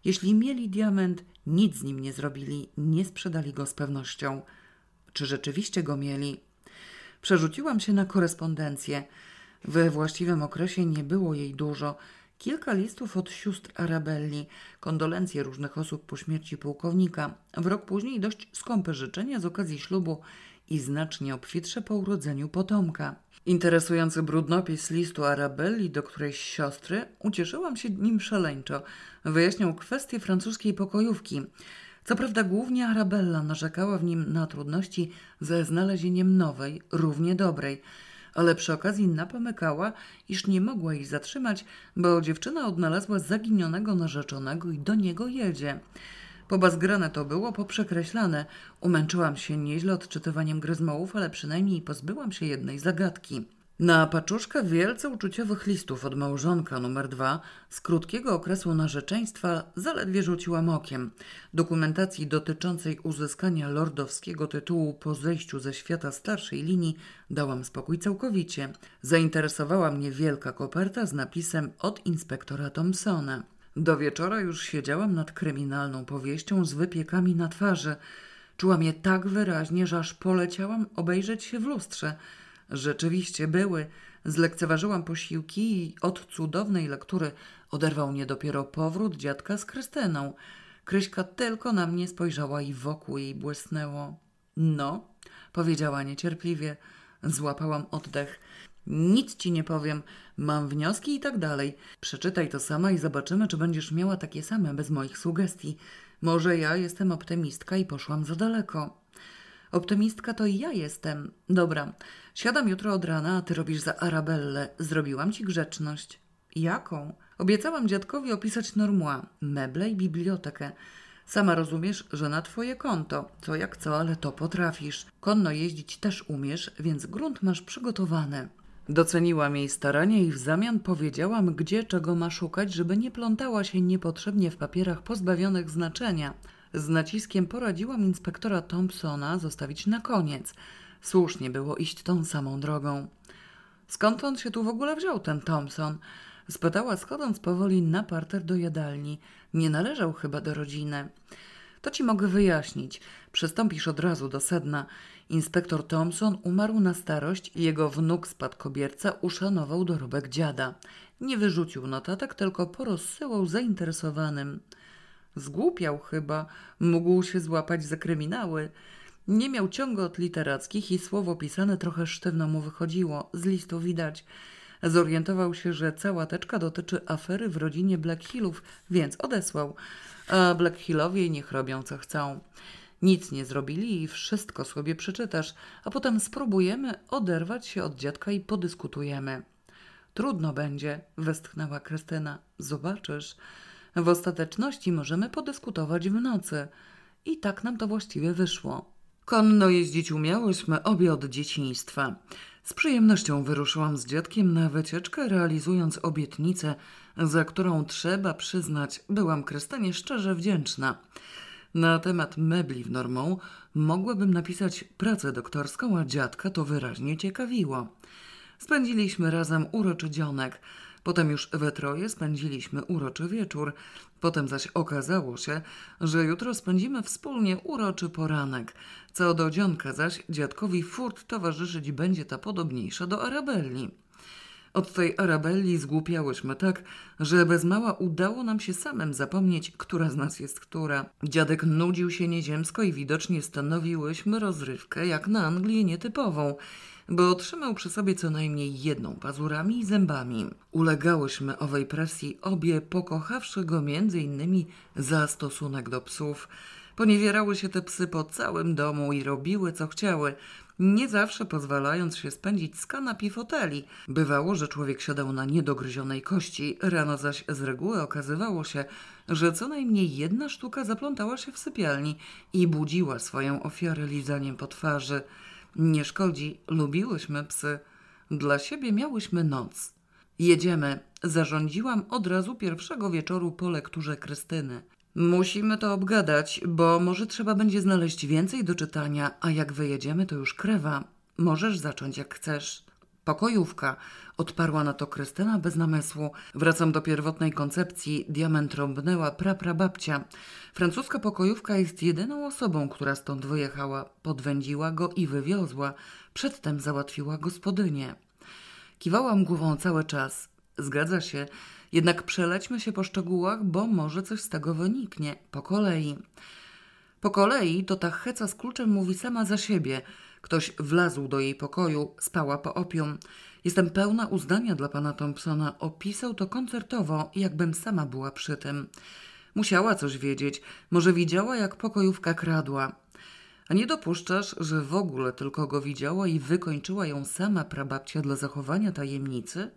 Speaker 1: Jeśli mieli diament, nic z nim nie zrobili, nie sprzedali go z pewnością. Czy rzeczywiście go mieli? Przerzuciłam się na korespondencję. We właściwym okresie nie było jej dużo. Kilka listów od sióstr Arabelli, kondolencje różnych osób po śmierci pułkownika, w rok później dość skąpe życzenia z okazji ślubu i znacznie obfitsze po urodzeniu potomka. Interesujący brudnopis listu Arabelli do którejś siostry ucieszyłam się nim szaleńczo. Wyjaśniał kwestię francuskiej pokojówki. Co prawda głównie Arabella narzekała w nim na trudności ze znalezieniem nowej, równie dobrej, ale przy okazji napomykała, iż nie mogła jej zatrzymać, bo dziewczyna odnalazła zaginionego narzeczonego i do niego jedzie. Pobazgrane to było, poprzekreślane. Umęczyłam się nieźle odczytywaniem gryzmołów, ale przynajmniej pozbyłam się jednej zagadki. Na paczuszkę wielce uczuciowych listów od małżonka numer dwa z krótkiego okresu narzeczeństwa zaledwie rzuciłam okiem. Dokumentacji dotyczącej uzyskania lordowskiego tytułu po zejściu ze świata starszej linii dałam spokój całkowicie. Zainteresowała mnie wielka koperta z napisem od inspektora Thompsona. Do wieczora już siedziałam nad kryminalną powieścią z wypiekami na twarzy. Czułam je tak wyraźnie, że aż poleciałam obejrzeć się w lustrze – Rzeczywiście były. Zlekceważyłam posiłki i od cudownej lektury oderwał mnie dopiero powrót dziadka z Krystyną. Kryśka tylko na mnie spojrzała i wokół jej błysnęło. No, powiedziała niecierpliwie. Złapałam oddech. Nic ci nie powiem, mam wnioski i tak dalej. Przeczytaj to sama i zobaczymy, czy będziesz miała takie same bez moich sugestii. Może ja jestem optymistka i poszłam za daleko. Optymistka to i ja jestem. Dobra, siadam jutro od rana, a ty robisz za Arabellę. Zrobiłam ci grzeczność. Jaką? Obiecałam dziadkowi opisać normła, meble i bibliotekę. Sama rozumiesz, że na twoje konto. Co jak co, ale to potrafisz. Konno jeździć też umiesz, więc grunt masz przygotowany. Doceniłam jej staranie i w zamian powiedziałam, gdzie czego ma szukać, żeby nie plątała się niepotrzebnie w papierach pozbawionych znaczenia – z naciskiem poradziłam inspektora Thompsona zostawić na koniec. Słusznie było iść tą samą drogą. Skąd on się tu w ogóle wziął, ten Thompson? Spytała, schodząc powoli na parter do jadalni. Nie należał chyba do rodziny. To ci mogę wyjaśnić. Przystąpisz od razu do sedna. Inspektor Thompson umarł na starość i jego wnuk spadkobierca uszanował dorobek dziada. Nie wyrzucił notatek, tylko porozsyłał zainteresowanym. Zgłupiał chyba, mógł się złapać za kryminały. Nie miał ciągu od literackich i słowo pisane trochę sztywno mu wychodziło, z listu widać. Zorientował się, że cała teczka dotyczy afery w rodzinie Black Hillów, więc odesłał. A Black Hillowie niech robią co chcą. Nic nie zrobili i wszystko sobie przeczytasz, a potem spróbujemy oderwać się od dziadka i podyskutujemy. Trudno będzie, westchnęła Krystyna. Zobaczysz. W ostateczności możemy podyskutować w nocy. I tak nam to właściwie wyszło. Konno jeździć umiałyśmy obie od dzieciństwa. Z przyjemnością wyruszyłam z dziadkiem na wycieczkę, realizując obietnicę, za którą trzeba przyznać, byłam Krystynie szczerze wdzięczna. Na temat mebli w normą mogłabym napisać pracę doktorską, a dziadka to wyraźnie ciekawiło. Spędziliśmy razem uroczy dzionek – Potem już we troje spędziliśmy uroczy wieczór. Potem zaś okazało się, że jutro spędzimy wspólnie uroczy poranek. Co do dzionka zaś dziadkowi furt towarzyszyć będzie ta podobniejsza do Arabelli. Od tej Arabelli zgłupiałyśmy tak, że bez mała udało nam się samym zapomnieć, która z nas jest która. Dziadek nudził się nieziemsko i widocznie stanowiłyśmy rozrywkę jak na Anglię nietypową bo otrzymał przy sobie co najmniej jedną pazurami i zębami. Ulegałyśmy owej presji obie, pokochawszy go między innymi za stosunek do psów. Poniewierały się te psy po całym domu i robiły co chciały, nie zawsze pozwalając się spędzić z kanap foteli. Bywało, że człowiek siadał na niedogryzionej kości, rano zaś z reguły okazywało się, że co najmniej jedna sztuka zaplątała się w sypialni i budziła swoją ofiarę lizaniem po twarzy. Nie szkodzi, lubiłyśmy psy. Dla siebie miałyśmy noc. Jedziemy, zarządziłam od razu pierwszego wieczoru po lekturze Krystyny. Musimy to obgadać, bo może trzeba będzie znaleźć więcej do czytania, a jak wyjedziemy, to już krewa. Możesz zacząć jak chcesz. Pokojówka, odparła na to Krystyna bez namysłu. Wracam do pierwotnej koncepcji. Diament rąbnęła praprababcia. Francuska pokojówka jest jedyną osobą, która stąd wyjechała. Podwędziła go i wywiozła. Przedtem załatwiła gospodynię. Kiwałam głową cały czas. Zgadza się, jednak przelećmy się po szczegółach, bo może coś z tego wyniknie. Po kolei. Po kolei to ta heca z kluczem mówi sama za siebie – Ktoś wlazł do jej pokoju, spała po opium. Jestem pełna uznania dla pana Thompsona. Opisał to koncertowo, jakbym sama była przy tym. Musiała coś wiedzieć. Może widziała, jak pokojówka kradła. A nie dopuszczasz, że w ogóle tylko go widziała i wykończyła ją sama prababcia dla zachowania tajemnicy?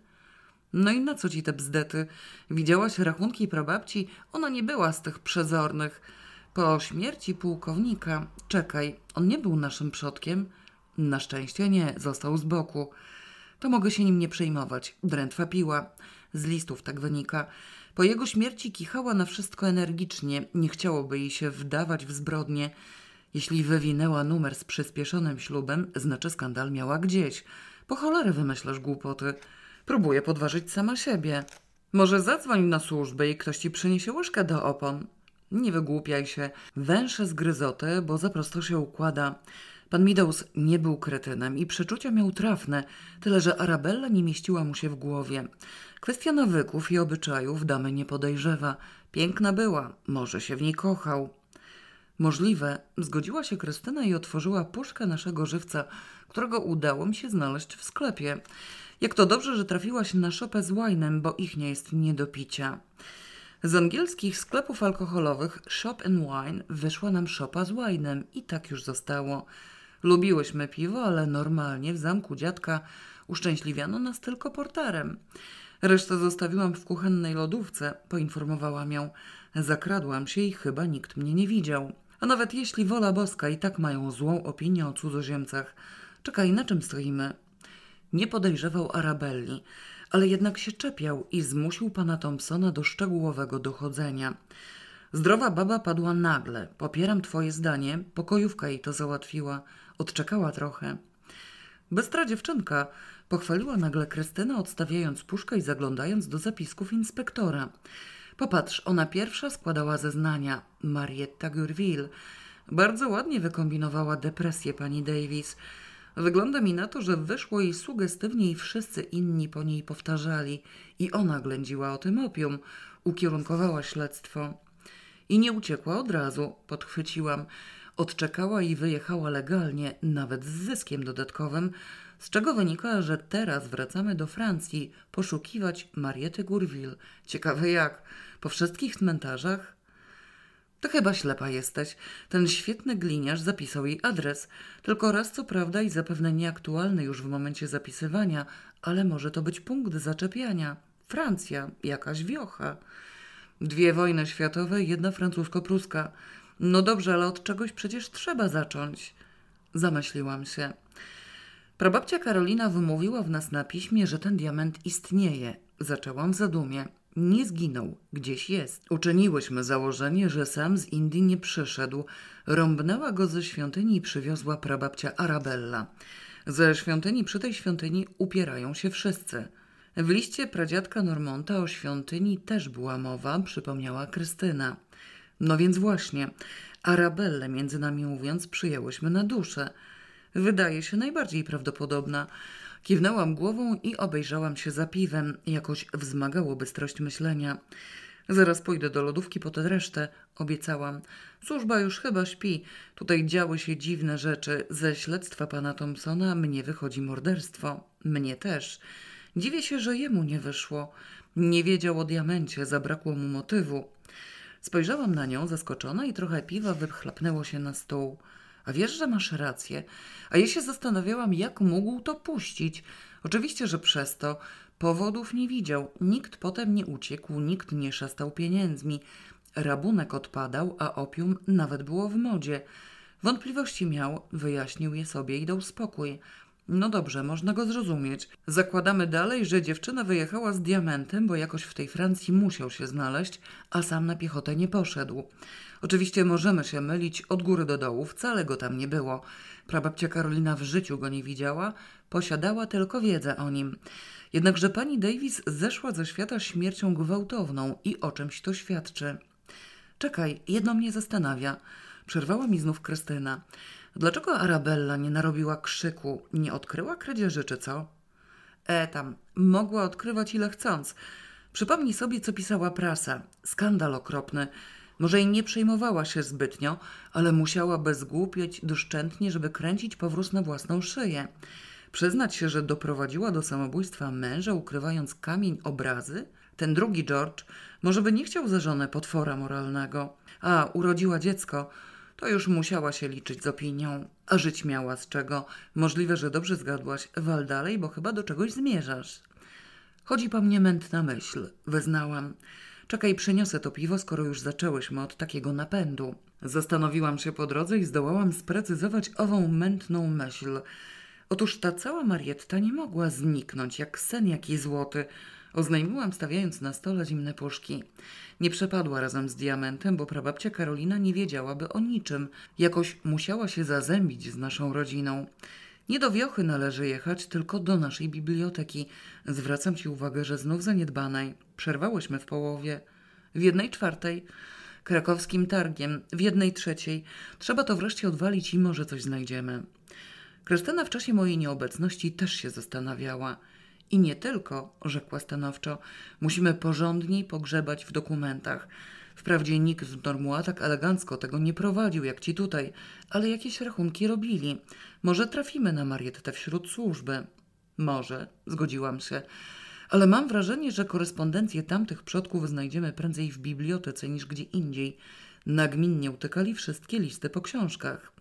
Speaker 1: No i na co ci te bzdety? Widziałaś rachunki prababci? Ona nie była z tych przezornych. Po śmierci pułkownika, czekaj, on nie był naszym przodkiem? Na szczęście nie, został z boku. To mogę się nim nie przejmować. Drętwa piła. Z listów tak wynika. Po jego śmierci kichała na wszystko energicznie. Nie chciałoby jej się wdawać w zbrodnie. Jeśli wywinęła numer z przyspieszonym ślubem, znaczy skandal miała gdzieś. Po cholerę wymyślasz głupoty. Próbuję podważyć sama siebie. Może zadzwoń na służbę i ktoś ci przyniesie łyżkę do opon. Nie wygłupiaj się. Węsze zgryzotę, bo za prosto się układa. Pan Meadows nie był kretynem i przeczucia miał trafne, tyle że Arabella nie mieściła mu się w głowie. Kwestia nawyków i obyczajów damy nie podejrzewa. Piękna była, może się w niej kochał. Możliwe, zgodziła się Krystyna i otworzyła puszkę naszego żywca, którego udało mi się znaleźć w sklepie. Jak to dobrze, że trafiłaś na szopę z winem, bo ich nie jest nie do picia. Z angielskich sklepów alkoholowych Shop and Wine wyszła nam szopa z winem i tak już zostało. Lubiłyśmy piwo, ale normalnie w zamku dziadka uszczęśliwiano nas tylko porterem. Resztę zostawiłam w kuchennej lodówce, poinformowałam ją. Zakradłam się i chyba nikt mnie nie widział. A nawet jeśli wola boska i tak mają złą opinię o cudzoziemcach. Czekaj, na czym stoimy? Nie podejrzewał Arabelli, ale jednak się czepiał i zmusił pana Thompsona do szczegółowego dochodzenia. Zdrowa baba padła nagle. Popieram twoje zdanie. Pokojówka jej to załatwiła. Odczekała trochę. Bystra dziewczynka, pochwaliła nagle Krystyna, odstawiając puszkę i zaglądając do zapisków inspektora. Popatrz, ona pierwsza składała zeznania. Marietta Gurville. Bardzo ładnie wykombinowała depresję pani Davis. Wygląda mi na to, że wyszło jej sugestywnie i wszyscy inni po niej powtarzali. I ona ględziła o tym opium. Ukierunkowała śledztwo. I nie uciekła od razu, podchwyciłam. Odczekała i wyjechała legalnie, nawet z zyskiem dodatkowym, z czego wynika, że teraz wracamy do Francji poszukiwać Mariety Gurville. Ciekawe jak? Po wszystkich cmentarzach? To chyba ślepa jesteś. Ten świetny gliniarz zapisał jej adres. Tylko raz co prawda i zapewne nieaktualny już w momencie zapisywania, ale może to być punkt zaczepiania. Francja, jakaś wiocha. Dwie wojny światowe, jedna francusko-pruska. No dobrze, ale od czegoś przecież trzeba zacząć. Zamyśliłam się. Prababcia Karolina wymówiła w nas na piśmie, że ten diament istnieje. Zaczęłam w zadumie. Nie zginął, gdzieś jest. Uczyniłyśmy założenie, że sam z Indii nie przyszedł. Rąbnęła go ze świątyni i przywiozła prababcia Arabella. Ze świątyni przy tej świątyni upierają się wszyscy. W liście pradziadka Normonta o świątyni też była mowa, przypomniała Krystyna. No więc właśnie, Arabellę między nami mówiąc przyjęłyśmy na duszę. Wydaje się najbardziej prawdopodobna. Kiwnęłam głową i obejrzałam się za piwem. Jakoś wzmagało bystrość myślenia. Zaraz pójdę do lodówki po tę resztę, obiecałam. Służba już chyba śpi. Tutaj działy się dziwne rzeczy. Ze śledztwa pana Thompsona mnie wychodzi morderstwo. Mnie też. Dziwię się, że jemu nie wyszło. Nie wiedział o diamencie, zabrakło mu motywu. Spojrzałam na nią zaskoczona i trochę piwa wychlapnęło się na stół. A wiesz, że masz rację. A ja się zastanawiałam, jak mógł to puścić. Oczywiście, że przez to powodów nie widział. Nikt potem nie uciekł, nikt nie szastał pieniędzmi. Rabunek odpadał, a opium nawet było w modzie. Wątpliwości miał, wyjaśnił je sobie i dał spokój. No dobrze, można go zrozumieć. Zakładamy dalej, że dziewczyna wyjechała z diamentem, bo jakoś w tej Francji musiał się znaleźć, a sam na piechotę nie poszedł. Oczywiście możemy się mylić od góry do dołu, wcale go tam nie było. Prababcia Karolina w życiu go nie widziała, posiadała tylko wiedzę o nim. Jednakże pani Davis zeszła ze świata śmiercią gwałtowną i o czymś to świadczy. Czekaj, jedno mnie zastanawia. Przerwała mi znów Krystyna. Dlaczego Arabella nie narobiła krzyku, nie odkryła kradzieży, czy co? E, tam, mogła odkrywać ile chcąc. Przypomnij sobie, co pisała prasa. Skandal okropny. Może i nie przejmowała się zbytnio, ale musiała bezgłupieć doszczętnie, żeby kręcić powróz na własną szyję. Przyznać się, że doprowadziła do samobójstwa męża, ukrywając kamień obrazy? Ten drugi George może by nie chciał za żonę potwora moralnego. A, urodziła dziecko. To już musiała się liczyć z opinią. A żyć miała z czego. Możliwe, że dobrze zgadłaś. Wal dalej, bo chyba do czegoś zmierzasz. Chodzi po mnie mętna myśl, wyznałam. Czekaj, przyniosę to piwo, skoro już zaczęłyśmy od takiego napędu. Zastanowiłam się po drodze i zdołałam sprecyzować ową mętną myśl. Otóż ta cała Marietta nie mogła zniknąć, jak sen jaki złoty. Oznajmiłam, stawiając na stole zimne puszki. Nie przepadła razem z diamentem, bo prababcia Karolina nie wiedziałaby o niczym. Jakoś musiała się zazębić z naszą rodziną. Nie do wiochy należy jechać, tylko do naszej biblioteki. Zwracam ci uwagę, że znów zaniedbanej. Przerwałyśmy w połowie. W jednej czwartej. Krakowskim targiem. W jednej trzeciej. Trzeba to wreszcie odwalić i może coś znajdziemy. Krystyna w czasie mojej nieobecności też się zastanawiała. I nie tylko, rzekła stanowczo, musimy porządniej pogrzebać w dokumentach. Wprawdzie nikt z Normua tak elegancko tego nie prowadził jak ci tutaj, ale jakieś rachunki robili. Może trafimy na Mariettę wśród służby. Może, zgodziłam się. Ale mam wrażenie, że korespondencję tamtych przodków znajdziemy prędzej w bibliotece niż gdzie indziej. Nagminnie utykali wszystkie listy po książkach.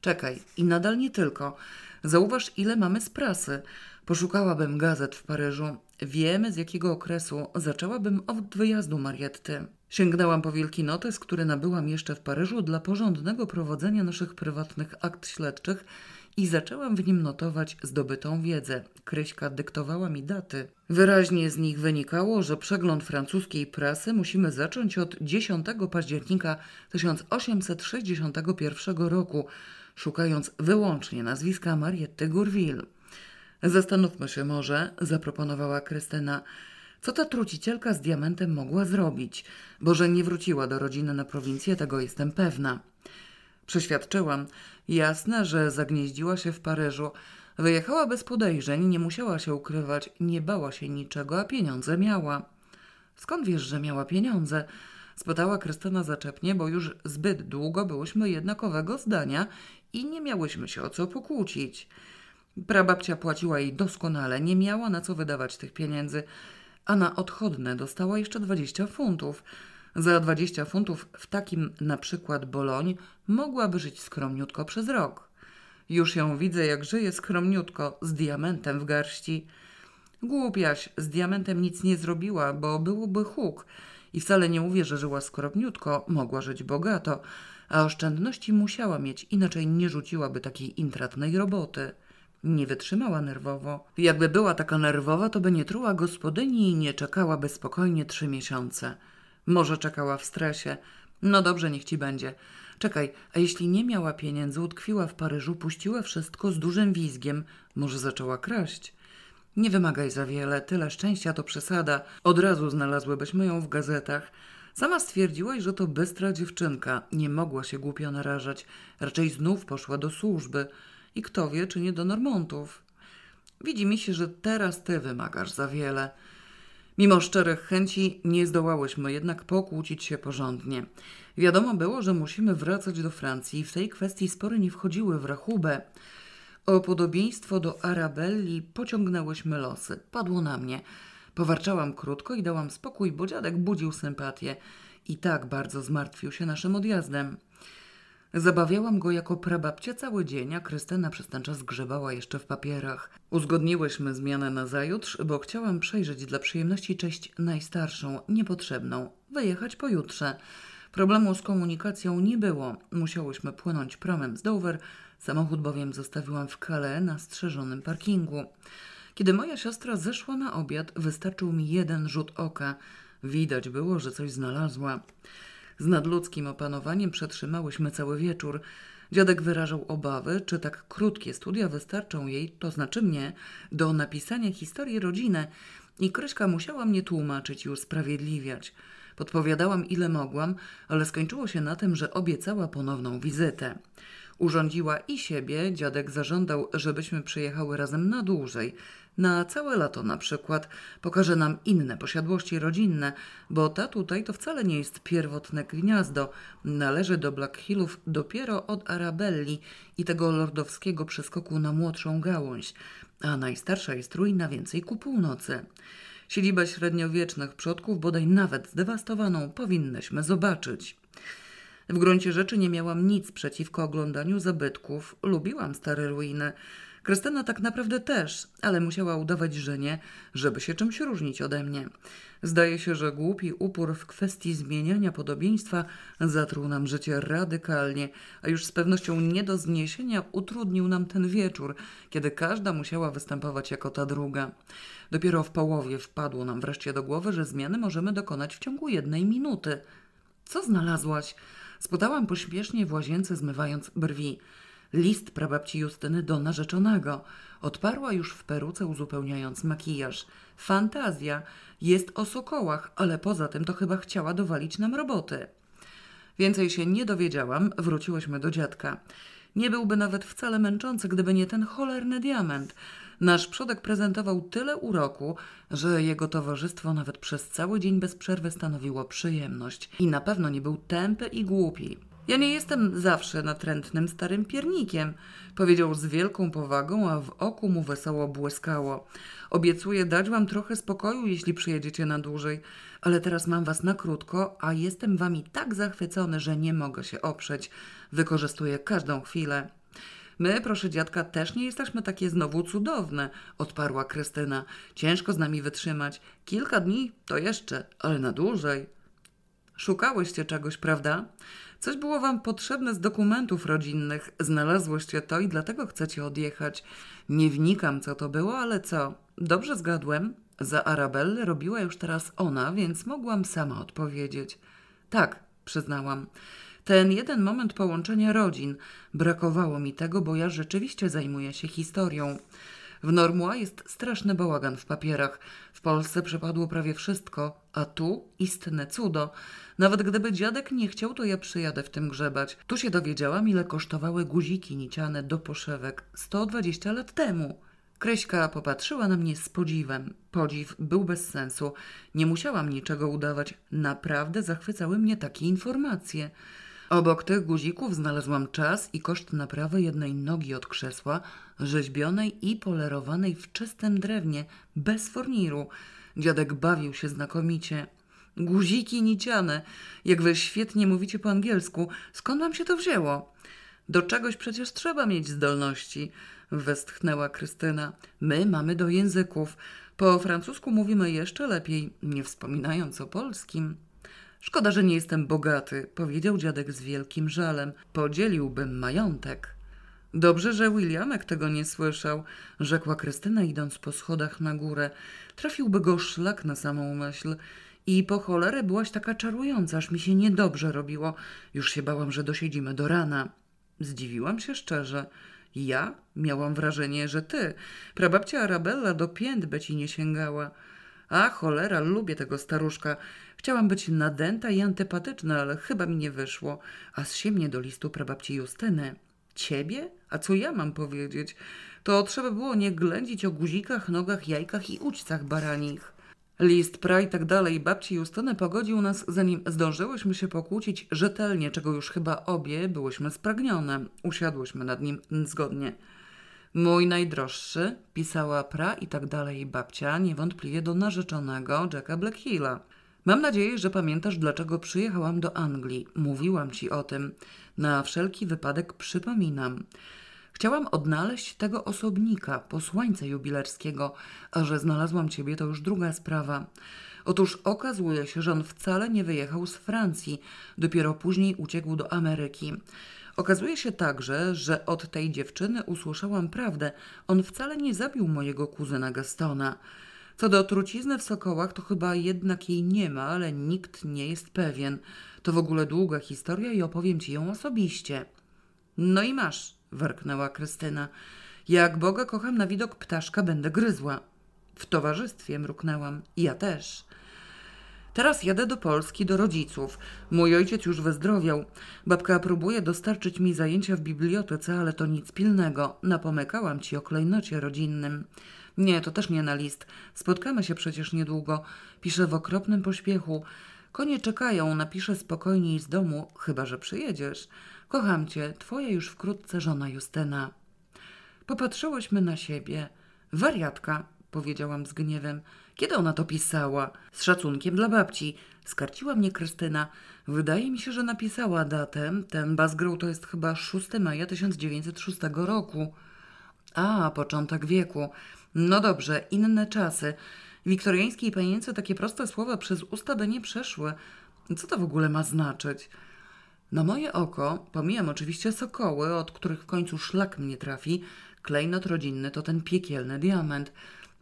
Speaker 1: Czekaj, i nadal nie tylko. Zauważ, ile mamy z prasy. Poszukałabym gazet w Paryżu. Wiemy, z jakiego okresu zaczęłabym od wyjazdu Marietty. Sięgnęłam po wielki notes, który nabyłam jeszcze w Paryżu dla porządnego prowadzenia naszych prywatnych akt śledczych i zaczęłam w nim notować zdobytą wiedzę. Kryśka dyktowała mi daty. Wyraźnie z nich wynikało, że przegląd francuskiej prasy musimy zacząć od 10 października 1861 roku, szukając wyłącznie nazwiska Marietty Gourville. Zastanówmy się może, zaproponowała Krystyna, co ta trucicielka z diamentem mogła zrobić, bo że nie wróciła do rodziny na prowincję, tego jestem pewna. Przeświadczyłam, jasne, że zagnieździła się w Paryżu. Wyjechała bez podejrzeń, nie musiała się ukrywać, nie bała się niczego, a pieniądze miała. Skąd wiesz, że miała pieniądze? spytała Krystyna zaczepnie, bo już zbyt długo byłyśmy jednakowego zdania i nie miałyśmy się o co pokłócić. Prababcia płaciła jej doskonale, nie miała na co wydawać tych pieniędzy, a na odchodne dostała jeszcze 20 funtów. Za 20 funtów w takim na przykład Boloń mogłaby żyć skromniutko przez rok. Już ją widzę, jak żyje skromniutko, z diamentem w garści. Głupiaś, z diamentem nic nie zrobiła, bo byłoby huk. I wcale nie mówię, że żyła skromniutko, mogła żyć bogato, a oszczędności musiała mieć, inaczej nie rzuciłaby takiej intratnej roboty. Nie wytrzymała nerwowo. Jakby była taka nerwowa, to by nie truła gospodyni i nie czekałaby spokojnie trzy miesiące. Może czekała w stresie. No dobrze, niech ci będzie. Czekaj, a jeśli nie miała pieniędzy, utkwiła w Paryżu, puściła wszystko z dużym wizgiem, może zaczęła kraść? Nie wymagaj za wiele, tyle szczęścia to przesada. Od razu znalazłybyśmy ją w gazetach. Sama stwierdziłaś, że to bystra dziewczynka. Nie mogła się głupio narażać. Raczej znów poszła do służby. I kto wie, czy nie do Normontów. Widzi mi się, że teraz ty wymagasz za wiele. Mimo szczerych chęci nie zdołałyśmy jednak pokłócić się porządnie. Wiadomo było, że musimy wracać do Francji i w tej kwestii spory nie wchodziły w rachubę. O podobieństwo do Arabelli pociągnęłyśmy losy. Padło na mnie. Powarczałam krótko i dałam spokój, bo dziadek budził sympatię. I tak bardzo zmartwił się naszym odjazdem. Zabawiałam go jako prababcia cały dzień, a Krystyna przez ten czas grzebała jeszcze w papierach. Uzgodniłyśmy zmianę na zajutrz, bo chciałam przejrzeć dla przyjemności cześć najstarszą, niepotrzebną, wyjechać pojutrze. Problemu z komunikacją nie było. Musiałyśmy płynąć promem z Dover, samochód bowiem zostawiłam w Calais na strzeżonym parkingu. Kiedy moja siostra zeszła na obiad, wystarczył mi jeden rzut oka. Widać było, że coś znalazła. Z nadludzkim opanowaniem przetrzymałyśmy cały wieczór. Dziadek wyrażał obawy, czy tak krótkie studia wystarczą jej, to znaczy mnie, do napisania historii rodziny i Kryśka musiała mnie tłumaczyć i usprawiedliwiać. Podpowiadałam ile mogłam, ale skończyło się na tym, że obiecała ponowną wizytę. Urządziła i siebie, dziadek zażądał, żebyśmy przyjechały razem na dłużej, na całe lato na przykład. Pokaże nam inne posiadłości rodzinne, bo ta tutaj to wcale nie jest pierwotne gniazdo. Należy do Black Hillów dopiero od Arabelli i tego lordowskiego przeskoku na młodszą gałąź, a najstarsza jest ruina więcej ku północy. Siedzibę średniowiecznych przodków, bodaj nawet zdewastowaną, powinnyśmy zobaczyć. W gruncie rzeczy nie miałam nic przeciwko oglądaniu zabytków. Lubiłam stare ruiny. Krystyna tak naprawdę też, ale musiała udawać, że nie, żeby się czymś różnić ode mnie. Zdaje się, że głupi upór w kwestii zmieniania podobieństwa zatruł nam życie radykalnie, a już z pewnością nie do zniesienia utrudnił nam ten wieczór, kiedy każda musiała występować jako ta druga. Dopiero w połowie wpadło nam wreszcie do głowy, że zmiany możemy dokonać w ciągu jednej minuty. Co znalazłaś? Spytałam pośpiesznie w łazience, zmywając brwi. List prababci Justyny do narzeczonego. Odparła już w peruce, uzupełniając makijaż. Fantazja. Jest o sokołach, ale poza tym to chyba chciała dowalić nam roboty. Więcej się nie dowiedziałam, wróciłyśmy do dziadka. Nie byłby nawet wcale męczący, gdyby nie ten cholerny diament. Nasz przodek prezentował tyle uroku, że jego towarzystwo nawet przez cały dzień bez przerwy stanowiło przyjemność. I na pewno nie był tępy i głupi. Ja nie jestem zawsze natrętnym starym piernikiem, powiedział z wielką powagą, a w oku mu wesoło błyskało. Obiecuję dać wam trochę spokoju, jeśli przyjedziecie na dłużej, ale teraz mam was na krótko, a jestem wami tak zachwycony, że nie mogę się oprzeć. Wykorzystuję każdą chwilę. My, proszę dziadka, też nie jesteśmy takie znowu cudowne, odparła Krystyna. Ciężko z nami wytrzymać. Kilka dni to jeszcze, ale na dłużej. Szukałyście czegoś, prawda? Coś było wam potrzebne z dokumentów rodzinnych. Znalazłyście to i dlatego chcecie odjechać. Nie wnikam, co to było, ale co? Dobrze zgadłem. Za Arabellę robiła już teraz ona, więc mogłam sama odpowiedzieć. Tak, przyznałam. Ten jeden moment połączenia rodzin. Brakowało mi tego, bo ja rzeczywiście zajmuję się historią. W Normua jest straszny bałagan w papierach. W Polsce przepadło prawie wszystko, a tu istne cudo. Nawet gdyby dziadek nie chciał, to ja przyjadę w tym grzebać. Tu się dowiedziałam, ile kosztowały guziki niciane do poszewek 120 lat temu. Kreśka popatrzyła na mnie z podziwem. Podziw był bez sensu. Nie musiałam niczego udawać. Naprawdę zachwycały mnie takie informacje. Obok tych guzików znalazłam czas i koszt naprawy jednej nogi od krzesła, rzeźbionej i polerowanej w czystym drewnie, bez forniru. Dziadek bawił się znakomicie. Guziki niciane. Jak wy świetnie mówicie po angielsku, skąd wam się to wzięło? Do czegoś przecież trzeba mieć zdolności, westchnęła Krystyna. My mamy do języków. Po francusku mówimy jeszcze lepiej, nie wspominając o polskim. Szkoda, że nie jestem bogaty, powiedział dziadek z wielkim żalem. Podzieliłbym majątek. Dobrze, że Williamek tego nie słyszał, rzekła Krystyna, idąc po schodach na górę. Trafiłby go szlak na samą myśl. I po cholerę byłaś taka czarująca, aż mi się niedobrze robiło. Już się bałam, że dosiedzimy do rana. Zdziwiłam się szczerze. Ja miałam wrażenie, że ty. Prababcia Arabella do pięt ci nie sięgała. A cholera, lubię tego staruszka. Chciałam być nadęta i antypatyczna, ale chyba mi nie wyszło. A zsie mnie do listu prababci Justyny. Ciebie? A co ja mam powiedzieć? To trzeba było nie ględzić o guzikach, nogach, jajkach i ućcach baranich. List, pra i tak dalej babci Justyny pogodził nas, zanim zdążyłyśmy się pokłócić rzetelnie, czego już chyba obie byłyśmy spragnione. Usiadłyśmy nad nim zgodnie. Mój najdroższy, pisała pra i tak dalej babcia, niewątpliwie do narzeczonego Jacka Blackhilla. Mam nadzieję, że pamiętasz, dlaczego przyjechałam do Anglii. Mówiłam ci o tym. Na wszelki wypadek przypominam. Chciałam odnaleźć tego osobnika, posłańca jubilerskiego, a że znalazłam ciebie, to już druga sprawa. Otóż okazuje się, że on wcale nie wyjechał z Francji, dopiero później uciekł do Ameryki. Okazuje się także, że od tej dziewczyny usłyszałam prawdę. On wcale nie zabił mojego kuzyna Gastona. Co do trucizny w sokołach, to chyba jednak jej nie ma, ale nikt nie jest pewien. To w ogóle długa historia i opowiem ci ją osobiście. No i masz, warknęła Krystyna. Jak Boga kocham, na widok ptaszka będę gryzła. W towarzystwie mruknęłam. Ja też. Teraz jadę do Polski, do rodziców. Mój ojciec już wyzdrowiał. Babka próbuje dostarczyć mi zajęcia w bibliotece, ale to nic pilnego. Napomykałam ci o klejnocie rodzinnym. Nie, to też nie na list. Spotkamy się przecież niedługo. Piszę w okropnym pośpiechu. Konie czekają, napiszę spokojniej z domu, chyba że przyjedziesz. Kocham cię, twoja już wkrótce żona Justyna. Popatrzyłyśmy na siebie. Wariatka, powiedziałam z gniewem. Kiedy ona to pisała? Z szacunkiem dla babci. Skarciła mnie Krystyna. Wydaje mi się, że napisała datę. Ten Basgrove to jest chyba 6 maja 1906 roku. A, początek wieku. No dobrze, inne czasy. Wiktoriańskiej panience takie proste słowa przez usta by nie przeszły. Co to w ogóle ma znaczyć? Na moje oko, pomijam oczywiście sokoły, od których w końcu szlak mnie trafi, klejnot rodzinny to ten piekielny diament.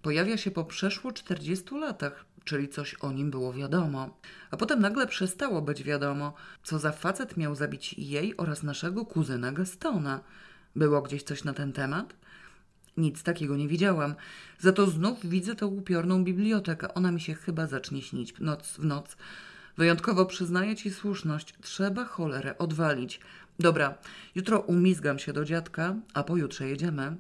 Speaker 1: Pojawia się po przeszło 40 latach, czyli coś o nim było wiadomo. A potem nagle przestało być wiadomo, co za facet miał zabić jej oraz naszego kuzyna Gastona. Było gdzieś coś na ten temat? Nic takiego nie widziałam. Za to znów widzę tę upiorną bibliotekę. Ona mi się chyba zacznie śnić noc w noc. Wyjątkowo przyznaję ci słuszność. Trzeba cholerę odwalić. Dobra, jutro umizgam się do dziadka, a pojutrze jedziemy.